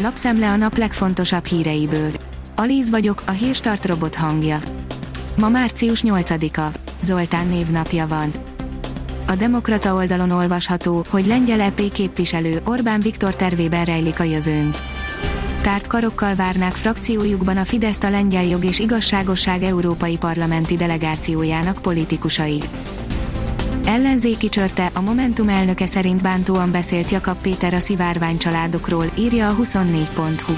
Lapszemle a nap legfontosabb híreiből. Alíz vagyok, a hírstart robot hangja. Ma március 8-a. Zoltán névnapja van. A Demokrata oldalon olvasható, hogy lengyel EP képviselő Orbán Viktor tervében rejlik a jövőnk. Tárt karokkal várnák frakciójukban a Fideszt a Lengyel Jog és Igazságosság Európai Parlamenti Delegációjának politikusai. Ellenzéki csörte, a Momentum elnöke szerint bántóan beszélt Jakab Péter a szivárvány családokról, írja a 24.hu.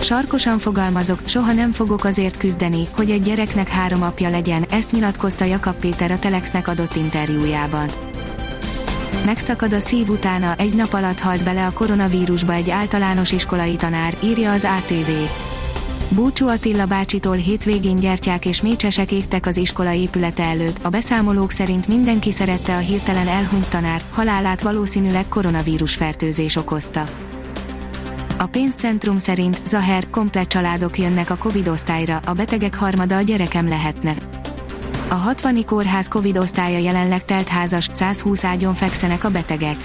Sarkosan fogalmazok, soha nem fogok azért küzdeni, hogy egy gyereknek három apja legyen, ezt nyilatkozta Jakab Péter a Telexnek adott interjújában. Megszakad a szív utána, egy nap alatt halt bele a koronavírusba egy általános iskolai tanár, írja az ATV. Búcsú Attila bácsitól hétvégén gyertyák és mécsesek égtek az iskola épülete előtt, a beszámolók szerint mindenki szerette a hirtelen elhunyt tanár, halálát valószínűleg koronavírus fertőzés okozta. A pénzcentrum szerint Zaher, komplet családok jönnek a Covid osztályra, a betegek harmada a gyerekem lehetne. A 60 kórház Covid osztálya jelenleg teltházas, 120 ágyon fekszenek a betegek.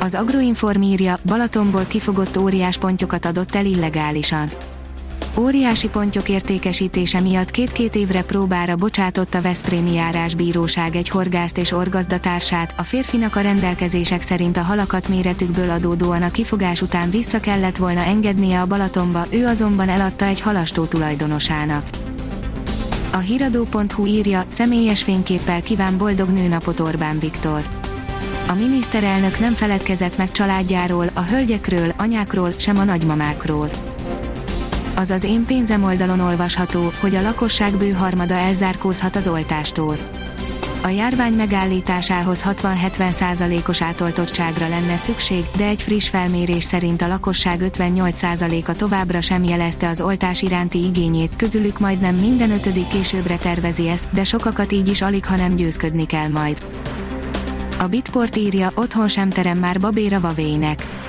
Az Agroinform írja, Balatonból kifogott óriás pontyokat adott el illegálisan. Óriási pontyok értékesítése miatt két-két évre próbára bocsátott a Veszprémi járásbíróság egy horgászt és orgazdatársát, a férfinak a rendelkezések szerint a halakat méretükből adódóan a kifogás után vissza kellett volna engednie a Balatonba, ő azonban eladta egy halastó tulajdonosának. A hiradó.hu írja, személyes fényképpel kíván boldog nőnapot Orbán Viktor. A miniszterelnök nem feledkezett meg családjáról, a hölgyekről, anyákról, sem a nagymamákról az az én pénzem oldalon olvasható, hogy a lakosság bő harmada elzárkózhat az oltástól. A járvány megállításához 60-70%-os átoltottságra lenne szükség, de egy friss felmérés szerint a lakosság 58%-a továbbra sem jelezte az oltás iránti igényét, közülük majdnem minden ötödik későbbre tervezi ezt, de sokakat így is alig, ha nem győzködni kell majd. A Bitport írja, otthon sem terem már babéra vavének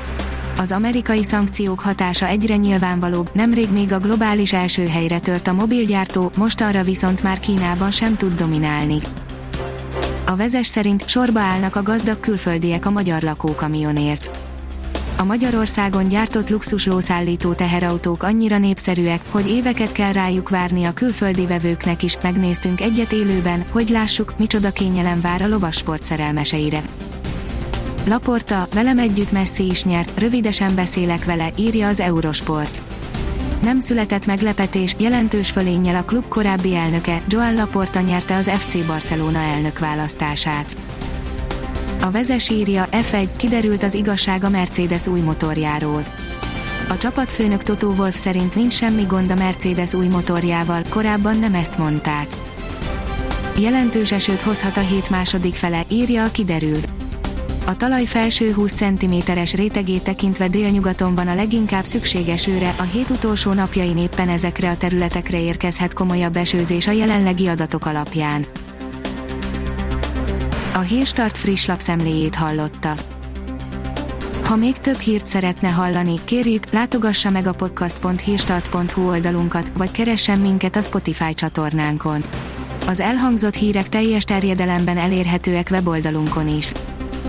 az amerikai szankciók hatása egyre nyilvánvalóbb, nemrég még a globális első helyre tört a mobilgyártó, mostanra viszont már Kínában sem tud dominálni. A vezes szerint sorba állnak a gazdag külföldiek a magyar lakókamionért. A Magyarországon gyártott luxus lószállító teherautók annyira népszerűek, hogy éveket kell rájuk várni a külföldi vevőknek is, megnéztünk egyet élőben, hogy lássuk, micsoda kényelem vár a lovassport szerelmeseire. Laporta, velem együtt Messi is nyert, rövidesen beszélek vele, írja az Eurosport. Nem született meglepetés, jelentős fölénnyel a klub korábbi elnöke, Joan Laporta nyerte az FC Barcelona elnök választását. A vezes írja, F1, kiderült az igazság a Mercedes új motorjáról. A csapatfőnök Toto Wolf szerint nincs semmi gond a Mercedes új motorjával, korábban nem ezt mondták. Jelentős esőt hozhat a hét második fele, írja a kiderül. A talaj felső 20 cm-es rétegét tekintve délnyugaton van a leginkább szükséges őre, a hét utolsó napjain éppen ezekre a területekre érkezhet komolyabb esőzés a jelenlegi adatok alapján. A Hírstart friss lapszemléjét hallotta. Ha még több hírt szeretne hallani, kérjük, látogassa meg a podcast.hírstart.hu oldalunkat, vagy keressen minket a Spotify csatornánkon. Az elhangzott hírek teljes terjedelemben elérhetőek weboldalunkon is.